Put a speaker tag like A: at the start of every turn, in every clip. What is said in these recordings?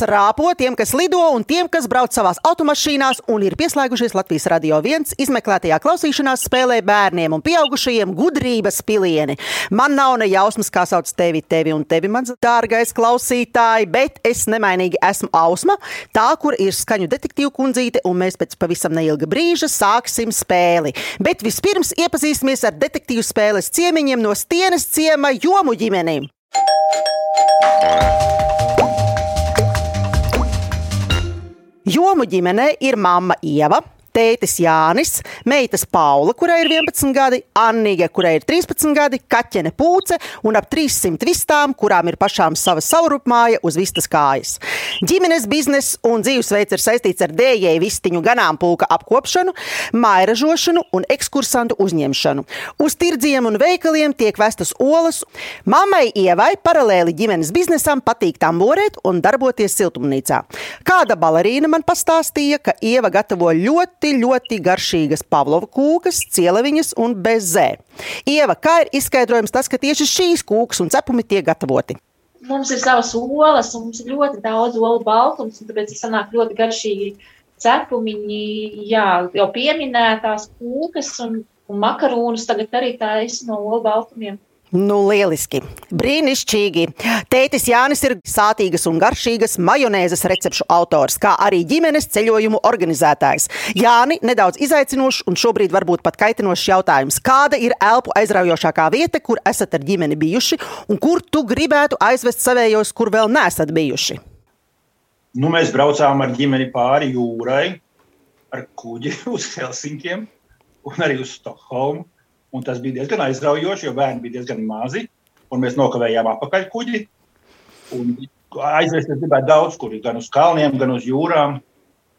A: kas rāpo, tiem, kas lido un tiem, kas brauc savās automašīnās un ir pieslēgušies Latvijas Radio 1 izmeklētajā klausīšanās spēlē bērniem un pieaugušajiem gudrības pilieni. Man nav ne jausmas, kā sauc tevi, tevi un tevi, mans dārgais klausītāji, bet es nemainīgi esmu Ausma, tā, kur ir skaņu detektīvu kundzīte, un mēs pēc pavisam neilga brīža sāksim spēli. Bet vispirms iepazīsimies ar detektīvu spēles ciemiņiem no Stienes ciema jomu ģimenēm. Jomu ģimenē ir mamma Ieva, tētis Jānis, meitas Paula, kurai ir 11 gadi, Annija, kurai ir 13 gadi, kaķene Pūce un ap 300 vistām, kurām ir pašām sava saurupmāja uz vistas kājas. Ģimenes bizness un dzīvesveids ir saistīts ar dējēju vistiņu ganāmpulka apkopšanu, mairažošanu un ekskursantu uzņemšanu. Uz tirdziem un veikaliem tiek vestas olas. Mammai Ievai paralēli ģimenes biznesam patīk tamborēt un darboties siltumnīcā. Kāda balerīna man pastāstīja, ka Ieva gatavo ļoti ļoti, garšīgas pavlova kūkas, cieleviņas un bezē. Ieva, kā ir izskaidrojums tas, ka tieši šīs kūkas un cepumi tiek gatavoti?
B: Mums ir savas olas, un mums ir ļoti daudz olu baltums, un tāpēc tas sanāk ļoti garšīgi cepumiņi, jā, jau pieminētās kūkas un, un makarūnus tagad arī taisa no olu baltumiem.
A: Nu, lieliski! Brīnišķīgi! Tētis Jānis ir sātīgas un garšīgas majonēzes recepšu autors, kā arī ģimenes ceļojumu organizētājs. Jāni, nedaudz izaicinošs un šobrīd varbūt pat kaitinošs jautājums. Kāda ir elpu aizraujošākā vieta, kur esat ar ģimeni bijuši, un kur tu gribētu aizvest savējos, kur vēl neesat bijuši?
C: Nu, mēs braucām ar ģimeni pāri jūrai, ar kuģi uz Helsinkiem un arī uz Stokholmu. Un tas bija diezgan aizraujoši, jo bērni bija diezgan mazi. Mēs nokavējām apakaļ kuģi. Aizvest gribētu daudz, kur gan uz kalniem, gan uz jūrām.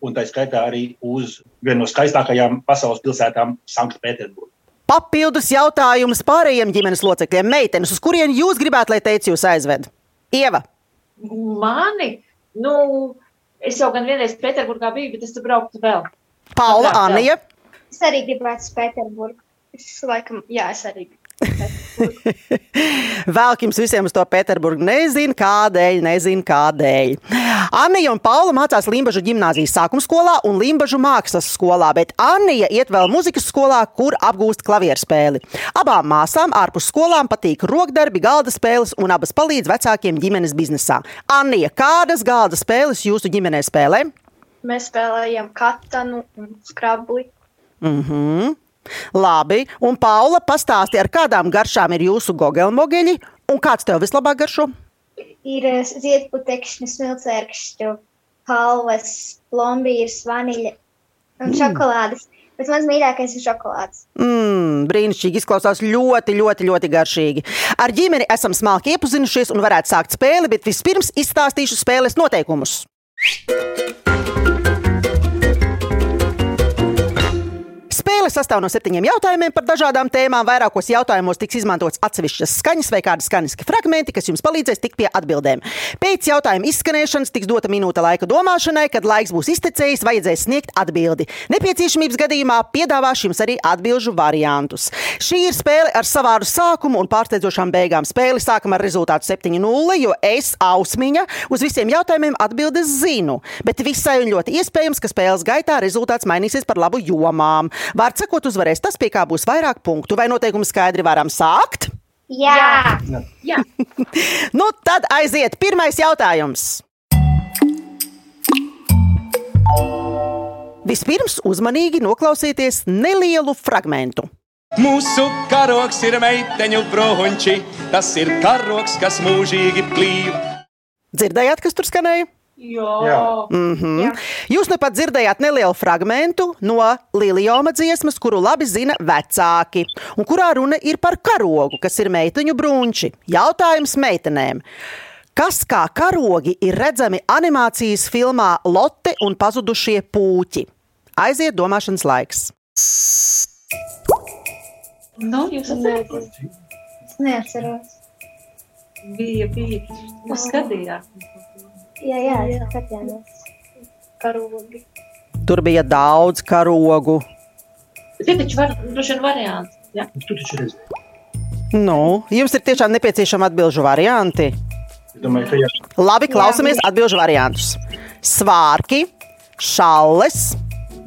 C: Un tā skaitā arī uz vienu no skaistākajām pasaules pilsētām, Sanktpēterburgu.
A: Papildus jautājums pārējiem ģimenes locekļiem, meitenes, uz kurien jūs gribētu, lai teicu, jūs aizved? Ieva.
B: Mani? Nu, es jau gan vienreiz Pēterburgā biju, bet es tur brauktu vēl.
A: Paula, Anija.
D: Es arī gribētu uz Pēterburgu. Es laikam, jā, es arī.
A: Vēl jums visiem uz to Pēterburgu nezinu, kādēļ, nezinu, kādēļ. Anija un Paula mācās Limbaģu gimnāzijas sākuma skolā un Limbaģu mākslas skolā, bet Anija iet vēl muzikas skolā, kur apgūst klavieru spēli. Abām māsām ārpus skolām patīk rokdarbi, galda spēles un abas palīdz vecākiem ģimenes biznesā. Anija, kādas galda spēles jūsu ģimenē spēlē?
D: Mēs spēlējam katanu un skrabli.
A: Mhm. Mm Labi, un Paula pastāsti, ar kādām garšām ir jūsu gogelmogeļi, un kāds tev vislabāk garšo?
D: Ir eh, ziedputekšņi, smilcērkšķu, halvas, plombīrs, vaniļa un mm. šokolādes. Bet mans mīļākais ir šokolādes.
A: Mmm, brīnišķīgi. Izklausās ļoti, ļoti, ļoti garšīgi. Ar ģimeni esam smalki iepazinušies un varētu sākt spēli, bet vispirms izstāstīšu spēles noteikumus. Spēle sastāv no septiņiem jautājumiem par dažādām tēmām. Vairākos jautājumos tiks izmantots atsevišķas skaņas vai kādi skaņas fragmenti, kas jums palīdzēs tikt pie atbildēm. Pēc jautājuma izskanēšanas tiks dota minūte laika domāšanai, kad laiks būs iztecējis, vajadzēs sniegt atbildi. Nepieciešamības gadījumā piedāvāšu jums arī atbildžu variantus. Šī ir spēle ar savādu sākumu un pārsteidzošām beigām. Spēli sākam ar rezultātu 7-0, jo es, Ausmiņa, uz visiem jautājumiem atbildes zinu. Bet visai un ļoti iespējams, ka spēles gaitā rezultāts mainīsies par labu jomām. Vārds sakot, uzvarēs tas, pie kā būs vairāk punktu. Vai noteikumi skaidri varam sākt?
D: Jā,
B: Jā.
A: nu, tad aiziet pirmais jautājums. Vispirms uzmanīgi noklausieties nelielu fragmentu.
E: Mūsu karoks ir meiteņu bronči, tas ir karoks, kas mūžīgi plīv.
A: Dzirdējāt, kas tur skanēja?
B: Jā.
A: Mm -hmm. Jūs nu pat dzirdējāt nelielu fragment no Lilijoma dziesmas, kuru labi zina vecāki, un kurā runa ir par karogu, kas ir meiteņu brunči. Jautājums meitenēm. Kas kā karogi ir redzami animācijas filmā Lotte un pazudušie puķi? Aiziet domāšanas laiks.
B: Nu, jūs atceraties?
D: neatceros.
B: Bija, bija. Jūs skatījāt.
D: Jā, jā, jā. skatījāmies. Karogi.
A: Tur bija daudz karogu.
B: Tie taču var, droši vien varianti. Ja?
C: Tu taču redzēji.
A: Nu, jums ir tiešām nepieciešama atbildžu varianti.
C: Es domāju, ka jā.
A: Labi, klausamies atbildžu variantus. Svārki, šalles,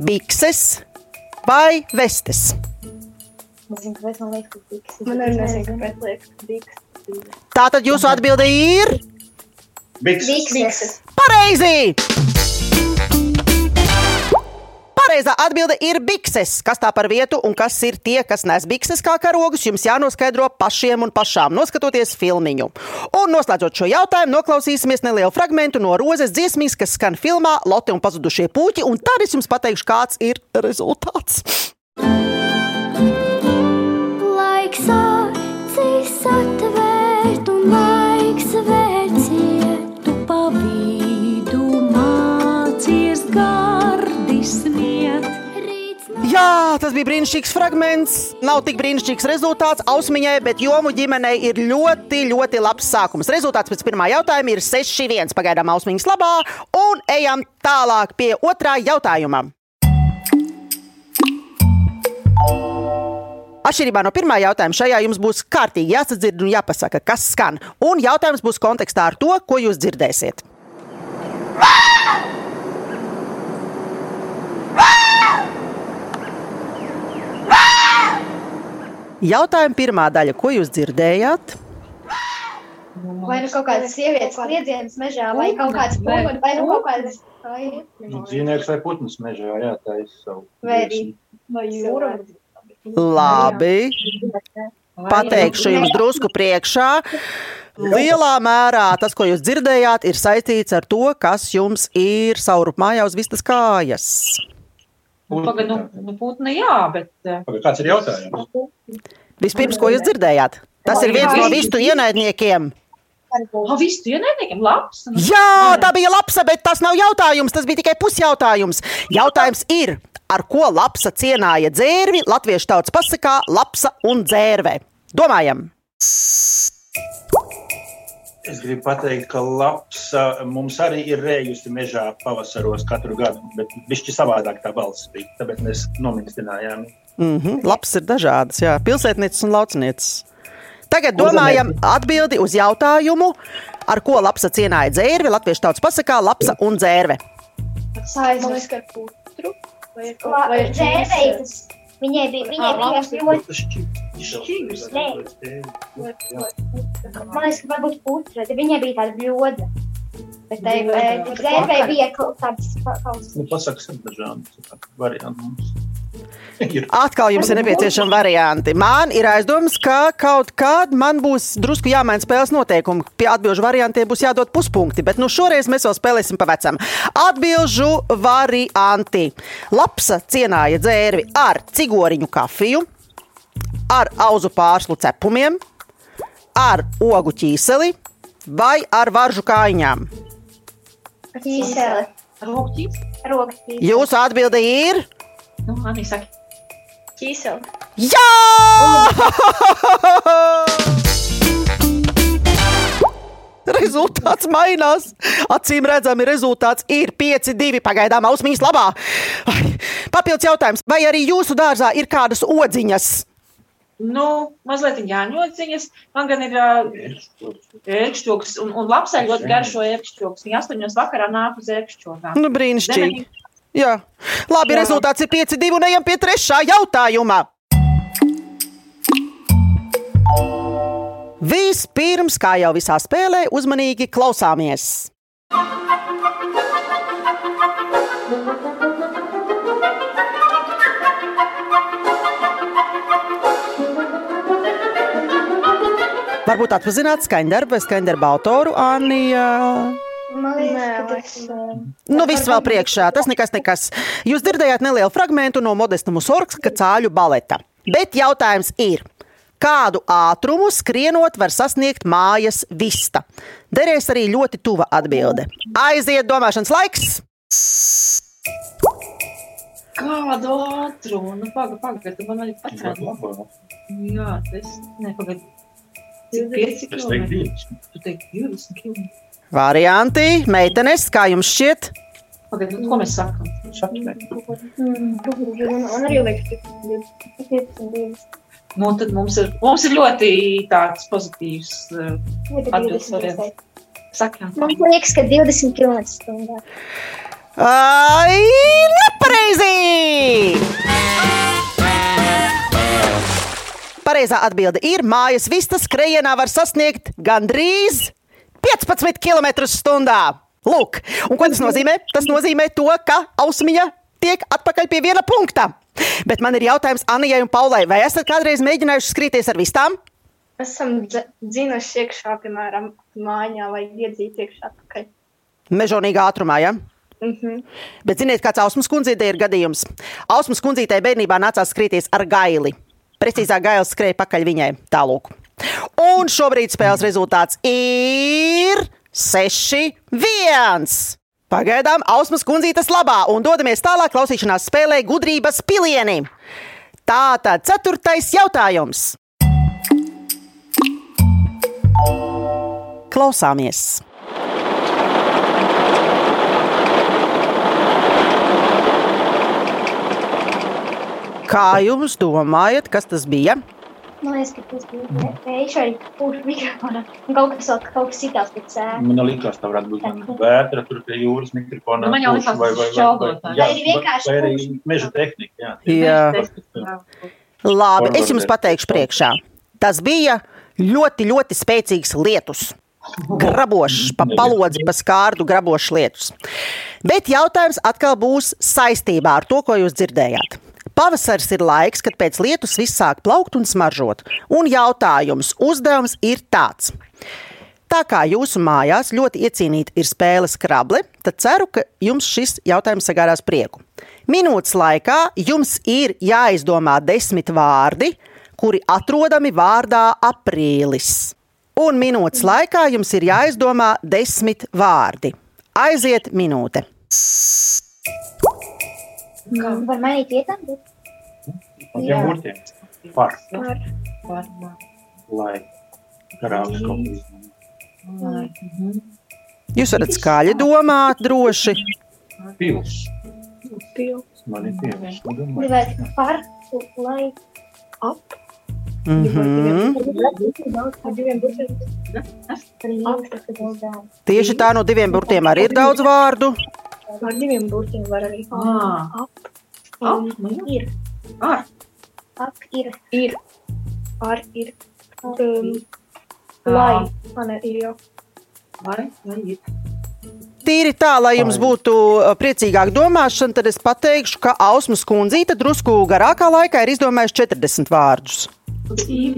A: bikses vai vestes.
D: Man arī liekas,
A: Tātad jūsu atbilde ir.
D: Bikses.
A: pareizi! Pareizā atbilde ir bikses. Kas tā par vietu un kas ir tie, kas nes bikses kā karogus, jums jānoskaidro pašiem un pašām, noskatoties filmiņu. Un noslēdzot šo jautājumu, noklausīsimies nelielu fragment no rozes dziesmīs, kas skan filmā Lotte un pazudušie puķi, un tad es jums pateikšu, kāds ir rezultāts.
F: Laiks
A: Jā, tas bija brīnišķīgs fragments. Nav tik brīnišķīgs rezultāts Ausmiņai, bet jomu ģimenei ir ļoti, ļoti labs sākums. Rezultāts pēc pirmā jautājuma ir 6-1. Pagaidām Ausmiņas labā, un ejam tālāk pie otrā jautājuma. Atšķirībā no pirmā jautājuma, šajā jums būs kārtīgi jāsadzird un jāpasaka, kas skan. Un jautājums būs kontekstā ar to, ko jūs dzirdēsiet. Jautājuma pirmā daļa, ko jūs dzirdējāt?
D: Vai nu kaut kādas sievietes kliedzienas mežā, vai kaut kāds pūlis, vai nu kaut kādas.
C: Nu, Dzīvnieks vai putns mežā, jā, tā ir savu.
D: Vai arī
B: jūra?
A: Labi, pateikšu jums drusku priekšā. Lielā mērā tas, ko jūs dzirdējāt, ir saistīts ar to, kas jums ir saurup mājā uz vistas kājas.
B: Pagaid, nu, nu putni jā, bet. eh,
C: Pagaid, Kāds ir jautājums?
A: Vispirms, ko jūs dzirdējāt? Tas ir viens no vistu ienaidniekiem.
B: Ah, viss tu ienaidniekiem labs. Nu,
A: Jā, tā bija lapsa, bet tas nav jautājums. Tas bija tikai pusjautājums. Jautājums ir, ar ko lapsa cienāja dzērvi latviešu tautas pasakā lapsa un dzērve. Domājam!
C: Es gribu pateikt, ka labs mums arī ir rējusi mežā pavasaros katru gadu, bet viņš ir savādāk tā balss bija. Tāpēc mēs nominētinājām.
A: Mm -hmm. Labs ir dažādas, jā, pilsētnieces un laucinieces. Tagad domājam atbildi uz jautājumu, ar ko lapsa cienāja dzērve, latviešu tautas pasakā lapsa un dzērve.
D: saistītas ar putru. Dzērvei tas viņai bija, viņai bija ļoti, man liekas, ka varbūt putra, tad viņai bija tāda bļoda. Bet tai dzērvei bija kaut kaut
C: Nu, Pasaks ar dažādiem variantiem.
A: Atkal jums ir nepieciešami varianti. Man ir aizdoms, ka kaut kad man būs drusku jāmaina spēles noteikumi. Pie atbildžu variantiem būs jādod puspunkti, bet nu šoreiz mēs vēl spēlēsim pa vecam. Atbildžu varianti. Lapsa cienāja dzērvi ar cigoriņu kafiju, ar auzu pārslu cepumiem, ar ogu ķīseli vai ar varžu kājiņām.
D: ķīseli.
A: Jūsu atbilde ir
B: Nu, Anī saka,
D: Ķīseli.
A: Jā! Rezultāts mainās. Acīm redzami, rezultāts ir 5-2. Pagaidām ausmiņas labā. Papildus jautājums, vai arī jūsu dārzā ir kādas odziņas?
B: nu, mazliet jāņodziņas. Man gan ir ērkšķoks un, un labsai ļoti garšo ērkšķoks. Viņa astoņos vakarā nāk uz ērkšķokām.
A: Nu, brīnišķīgi. Jā, labi,
B: Jā.
A: rezultāts ir 5-2 un ejam pie trešā jautājuma. Vispirms, kā jau visā spēlē, uzmanīgi klausāmies. Varbūt atpazīstināt skaņdarbu vai skaņdarbu autoru Anija.
D: Man liekas,
A: Nu, viss vēl priekšā. Tas nekas, nekas. Jūs dzirdējāt nelielu fragment no Modesta Musorgska cāļu baleta. Bet jautājums ir, kādu ātrumu skrienot var sasniegt mājas vista? Derēs arī ļoti tuva atbilde. Aiziet domāšanas laiks!
B: Kādu ātrumu? Nu, pagaidi, pagaidi, man arī patrādi. Jā, tas nepagaidi. Cik 5
C: Es teiktu,
B: km? Tu teiksi 20 km.
A: Varianti, meitenes, kā jums šķiet?
B: Pagaidi, nu, ko mēs sakam?
D: Man arī liekas, ka 15
B: Nu, tad mums ir, mums ir ļoti tāds pozitīvs uh, Atbildes variants. Sakām.
D: Man liekas, ka 20 km/h.
A: Ai, nepareizi! Pareizā atbilde ir mājas vistas skrejienā var sasniegt gandrīz 15 km/h. Lūk, un ko tas nozīmē? Tas nozīmē to, ka ausmiņa tiek atpakaļ pie viena punkta. Bet man ir jautājums Anijai un Paulai, vai esat kādreiz mēģinājuši skrietis ar vistām?
G: Esam dzinuši iekšā, piemēram, mājā vai iedzīt iekšā atpakaļ.
A: Mežonīgā ātrumā, ja?
G: Mhm.
A: Bet ziniet, kāds Ausmas kundzītei ir gadījums? Ausmas kundzītei bērnībā nācās skrietis ar gaili. Precīzāk, gails skrēja pakaļ viņai. Tālūk. Un šobrīd spēles rezultāts ir 6-1. Pagaidām Ausmas kundzītes labā un dodamies tālāk klausīšanās spēlē gudrības pilieni. Tātad ceturtais jautājums. Klausāmies! Kā jūs domājat, kas tas bija?
D: Man liekas, ka tas bija vējš vai pūš mikrofona. Un kaut kas kaut kas citās pēc sēna.
C: Man liekas, tā varētu būt gan vētra, tur pie jūras mikrofona.
B: Man jau likās,
C: vai- vai-
B: tas
C: vai-
B: šķelgotājs.
C: jā,
D: Vai ir vienkārši
C: vai arī meža tehnika. Jā.
A: Jā. Labi, es jums pateikšu priekšā. Tas bija ļoti, ļoti spēcīgs lietus. Grabošs, pa palodzi, pa skārdu grabošs lietus. Bet jautājums atkal būs saistībā ar to, ko jūs dzirdējāt. Pavasaris ir laiks, kad pēc lietus viss sāk plaukt un smaržot. Un jautājums, uzdevums ir tāds. Tā kā jūsu mājās ļoti iecienīta ir spēles krable, tad ceru, ka jums šis jautājums sagādās prieku. Minūtes laikā jums ir jāizdomā desmit vārdi, kuri atrodami vārdā aprīlis. Un minūtes laikā jums ir jāizdomā desmit vārdi. Aiziet minūte.
D: Var mainīt vietām?
C: Un tiem burtiem. Par,
G: Par
C: lai karāks kaut kas.
A: Jūs varat skaļi domāt, droši.
C: Pils.
G: pilu.
C: Man ir pils.
D: Vai par, lai
G: Ap.
A: Mhm.
G: Ar burtiem.
D: apstākļos
A: Tieši tā no diviem burtiem arī ir daudz vārdu.
G: Ar diviem burtiem var arī
B: ap.
G: Ap,
D: ir.
B: Ar.
D: Ak, ir.
G: Ir. Ar, ir. Um, lai. Man ir jau.
B: Lai, lai ir.
A: Tīri tā, lai jums būtu priecīgāk domāšana, tad es pateikšu, ka Ausmas kundzīte drusku garākā laikā ir izdomājusi 40 vārdus.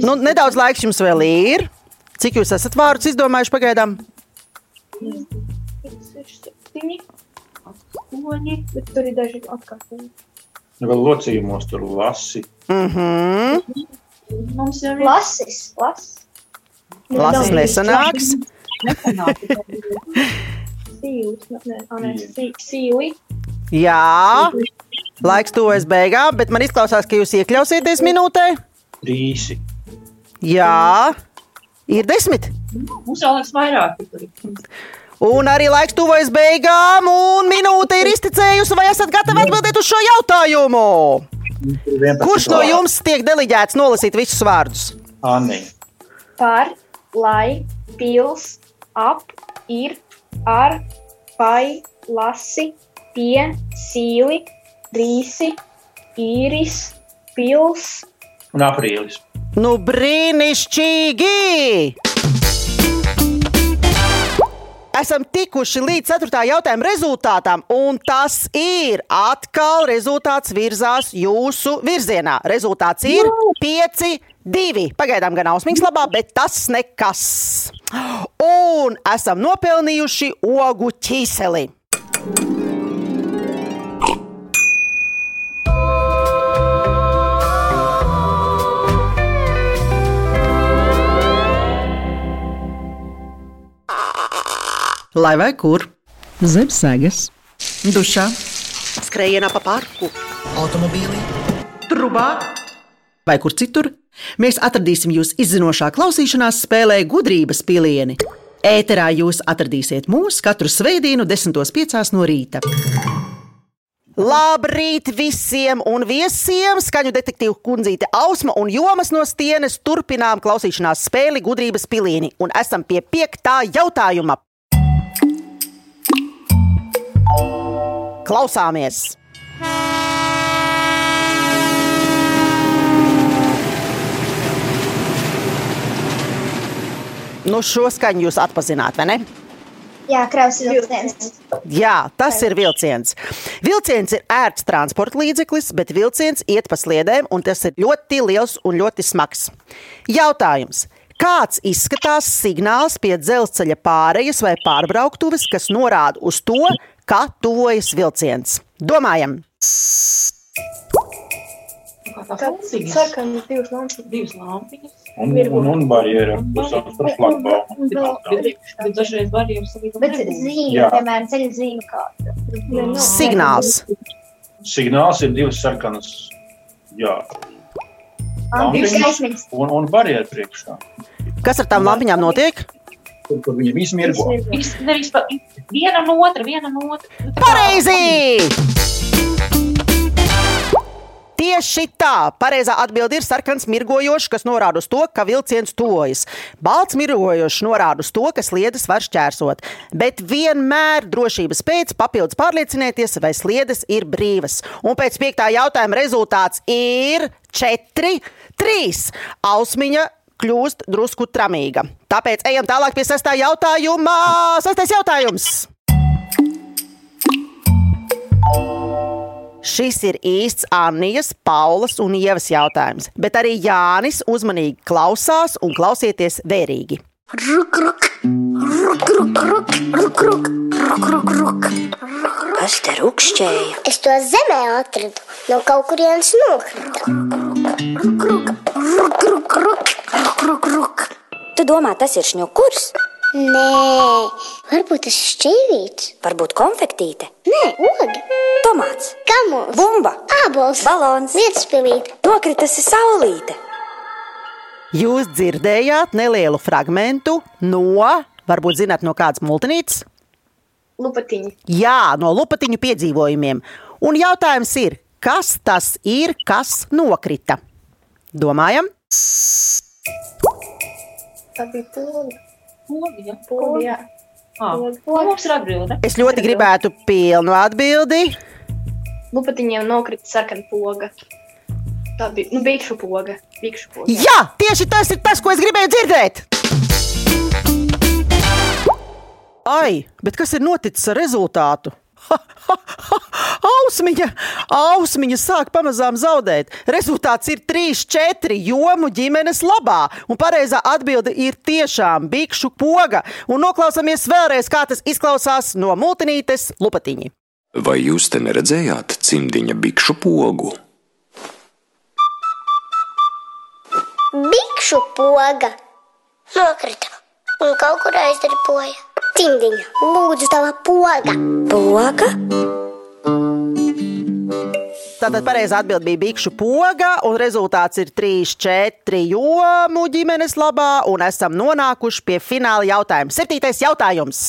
A: Nu, nedaudz laiks jums vēl ir. Cik jūs esat vārdus izdomājuši pagaidām?
G: 5, 6, 7 mākoņi, bet tur ir daži atkārtojumi.
C: Vēl locījumos tur lasi.
A: Mm -hmm.
B: Mums jau ir
D: lasis. Las.
A: Lasis nesanāks.
G: Nu, sīvi.
A: Jā, laiks tuvojas beigām, bet man izklausās, ka jūs iekļausieties minūtē.
C: Trīsi.
A: Jā, ir desmit.
B: Nu, mums jau liekas vairāk.
A: Un arī laiks tuvojas beigām, un minūte ir izticējusi, vai esat gatavi atbildēt uz šo jautājumu? Kurš no jums tiek deliģēts nolasīt visus vārdus?
C: Anni.
G: Par, lai, pils, ap, ir, ar, pai, lasi, pie, sīli, rīsi, īris, pils.
C: Un aprīlis.
A: Nu, brīnišķīgi! Esam tikuši līdz 4. jautājuma rezultātam, un tas ir atkal rezultāts virzās jūsu virzienā. Rezultāts ir 5, 2. Pagaidām gan ausmīgs labā, bet tas nekas. Un esam nopelnījuši ogu ķīseli. Lai vai kur?
H: Zem sēgas,
A: Dušā, skrējienā pa parku,
H: automobīlī,
A: trubā vai kur citur. Mēs atradīsim jūs izzinošā klausīšanās spēlē gudrības pilieni. Ēterā jūs atradīsiet mūs katru svētdienu, 10.5. no rīta. Labrīt visiem un viesiem! Skaņu detektīvu kundzīte Ausma un Jomas no stienes turpinām klausīšanās spēli gudrības pilieni un esam pie piektā jautājuma. Klausāmies! Nu, šo skaņu jūs atpazināt, vai ne?
D: Jā, kraus vilciens.
A: Jā, tas ir vilciens. Vilciens ir ērts transporta līdzeklis, bet vilciens iet pa sliedēm, un tas ir ļoti liels un ļoti smags. Jautājums. Kāds izskatās signāls pie dzelzceļa pārejas vai pārbrauktuves, kas norāda uz to, ka tuvojas vilciens? Domājam!
B: Kā tā funkcija?
G: Sarkanas divas lampiņas.
B: Divas lampiņas.
C: Un, un, un barjera, sauc par šlagbaumu.
B: Bet dažreiz barjeras arī
D: Bet zīme, piemēram, ceļa zīme kāda.
A: Signāls.
C: Signāls ir divas sarkanas. Jā, lampiņas un, un barjera priekšā.
A: Kas ar tām lampiņām notiek?
C: Tur, kur viņi visi mirgo.
B: Vis- Nevis pa, viena no otra, viena no otra. Nu,
A: Pareizi! Tieši tā, pareizā atbilde ir sarkans mirgojošs, kas norāda uz to, ka vilciens tuvojas. Balts mirgojošs norāda uz to, ka sliedes var šķērsot. Bet vienmēr drošības pēc papildus pārliecinieties, vai sliedes ir brīvas. Un pēc piektā jautājuma rezultāts ir 4, 3. Ausmiņa kļūst drusku tramīga. Tāpēc ejam tālāk pie sestā jautājuma. Sestais jautājums! Šis ir īsts Anijas, Paulas un Ievas jautājums, bet arī Jānis uzmanīgi klausās un klausieties vērīgi.
F: Kas te rūkšķēja?
I: Es to zemē atradu, no kaut kurienes nokrita.
F: Ruk, ruk, ruk. Tu domā, tas ir šņukurs?
I: Nē, varbūt tas ir šķīvīts.
F: Varbūt konfektīte?
I: Nē, ogi,
F: Tomāts,
I: kamols,
F: bumba,
I: ābols,
F: balons,
I: vietspilīte.
F: nokritusi saulīte.
A: Jūs dzirdējāt nelielu fragment no, varbūt zināt, no kādas multinītes?
G: Lupatiņi.
A: Jā, no lupatiņu piedzīvojumiem. Un jautājums ir, kas tas ir, kas nokrita? Domājam,
G: Tā bija poga.
B: Poga, jā.
G: Poga, jā.
B: Ā, Mums ir atbilde.
A: es ļoti gribētu pilnu atbildi.
G: Lupatiņiem nokrita sarkana poga. Tā bija, nu, bikšu poga. Bikšu poga.
A: Jā, tieši tas ir tas, ko es gribēju dzirdēt. Ai, bet kas ir noticis ar rezultātu? Ha, ha, ha, ausmiņa, ausmiņa sāk pamazām zaudēt. Rezultāts ir 3-4 jomu ģimenes labā. Un pareizā atbilde ir tiešām bikšu poga. Un noklausāmies vēlreiz, kā tas izklausās no multinītes lupatiņa.
J: Vai jūs te neredzējāt cimdiņa bikšu pogu?
I: Bikšu poga nokrita un kaut kur aizdarboja. Cimdiņa, lūdzu, tava poga.
F: Poga?
A: Tātad pareizā atbilde bija bikšu poga, un rezultāts ir 3-4 jomu ģimenes labā, un esam nonākuši pie fināla jautājuma. Septītais jautājums.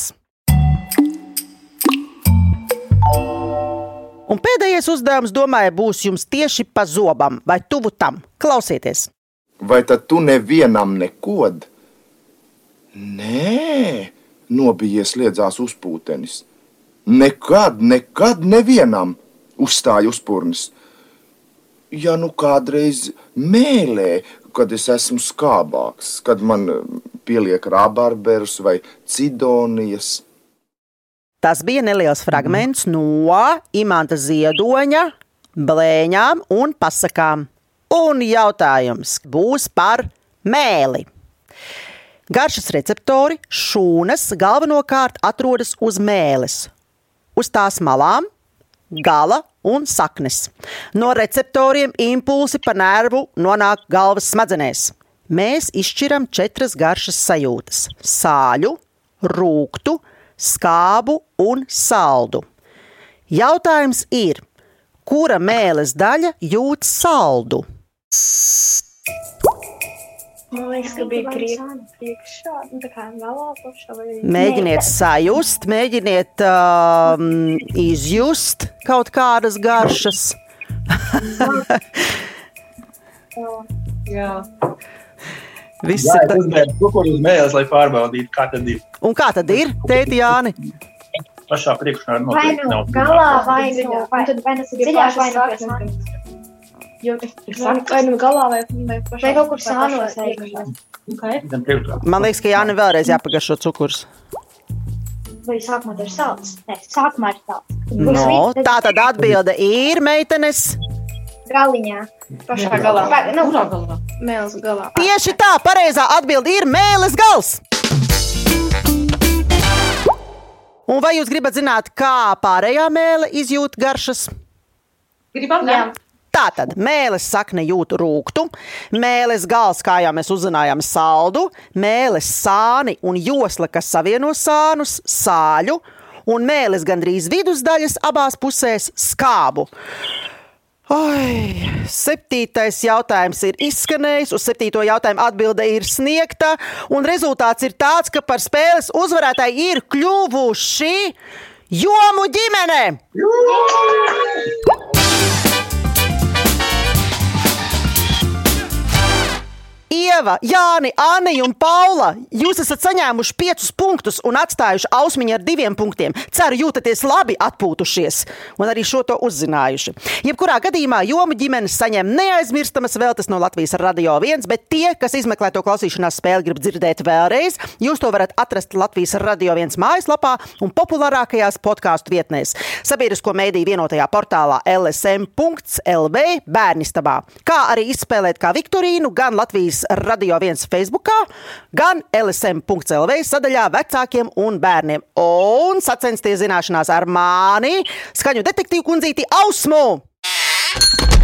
A: Un pēdējais uzdevums, domāju, būs jums tieši pa zobam vai tuvu tam. Klausieties!
K: Vai tad tu nevienam nekod? Nē, nobijies liedzās uzpūtenis. Nekad, nekad nevienam uzstāja uzpūrnis. Ja nu kādreiz mēlē, kad es esmu skābāks, kad man eh, pieliek rābarberus vai cidonijas.
A: Tas bija neliels fragments no imanta ziedoņa, blēņām un pasakām. Un jautājums būs par mēli. Garšas receptori šūnas galvenokārt atrodas uz mēles, uz tās malām, gala un saknes. No receptoriem impulsi pa nervu nonāk galvas smadzenēs. Mēs izšķiram četras garšas sajūtas - sāļu, rūktu, skābu un saldu. Jautājums ir, kura mēles daļa jūt saldu?
G: Man liekas, ka bija priekšā, nu, tā kā galā pašā vai...
A: Mēģiniet sajust, mēģiniet um, izjust kaut kādas garšas.
B: Jā.
A: Viss
C: Jā,
A: ir
C: es uzmēru kukurūzu mēles, lai pārbaudītu, kā tad ir.
A: Un kā tad ir, tēti Jāni?
C: pašā priekšā
D: Vai
C: noteikti
D: nu
C: nav.
D: galā, vai nu, vai,
G: tad
D: vai nu
G: pie
D: dziļāk, vai nu pie
G: saknes.
D: sāniem.
G: Jo vai nu galā, vai, vai, pašā,
D: Vai kaut kur sānos
G: iekšā.
B: Okay.
A: Man liekas, ka Jānis vēlreiz jāpagaršo cukurs.
D: Vai sākumā ir salds? Nē, sākumā ir salds.
A: No, tā tad atbilde ir meitenes.
D: Galiņā.
G: Pašā galā.
D: Pa, nu,
B: Kurā galā?
G: Mēls galā.
A: Tieši tā, pareizā atbilde ir mēlis gals. Un vai jūs gribat zināt, kā pārējā mēlē izjūt garšas?
B: Gribam,
D: Jā.
B: ne?
A: Tātad mēlis sakne jūt rūktu, mēlis gals, kā jau mēs uzzinājām, saldu, mēlis sāni un josla, kas savieno sānus, sāļu, un mēlis gandrīz vidusdaļas abās pusēs skābu. Oi, septītais jautājums ir izskanējis, uz septīto jautājumu atbilde ir sniegta, un rezultāts ir tāds, ka par spēles uzvarētāju ir kļuvuši Jomu ģimene! Ieva, Jāni, Anna un Paula, jūs esat saņēmuši piecus punktus un atstājuši ausmiņu ar diviem punktiem. Ceru, jūtaties labi atpūtušies un arī šo to uzzinājuši. Jebkurā gadījumā jomu ģimenes saņem neaizmirstamas veltes no Latvijas radio viens, bet tie, kas izmeklē to klausīšanās spēli, grib dzirdēt vēlreiz, jūs to varat atrast Latvijas radio viens mājaslapā un populārākajās podkāstu vietnēs. Sabiedrisko mēdīju vienotajā portālā lsm.lv bērnistabā, kā arī izspēlēt kā Viktorīnu gan Latvijas radio viens Facebookā, gan lsm.lv sadaļā vecākiem un bērniem. Un sacensties zināšanās ar mani, skaņu detektīvu kundzīti Ausmu!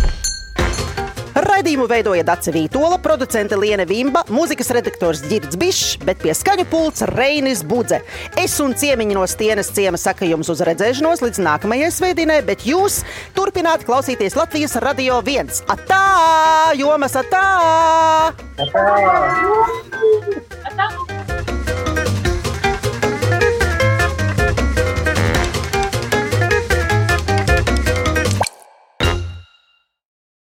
A: Raidījumu veidoja Dace Vītola, producente Liene Vimba, mūzikas redaktors Girds Bišs, bet pie skaņu pults Reinis Budze. Es un ciemiņi no Stienas ciema saka jums uz redzēšanos līdz nākamajai svētdienai, bet jūs turpināt klausīties Latvijas radio viens. Atā, jomas atā!
C: Tā.
B: Tā.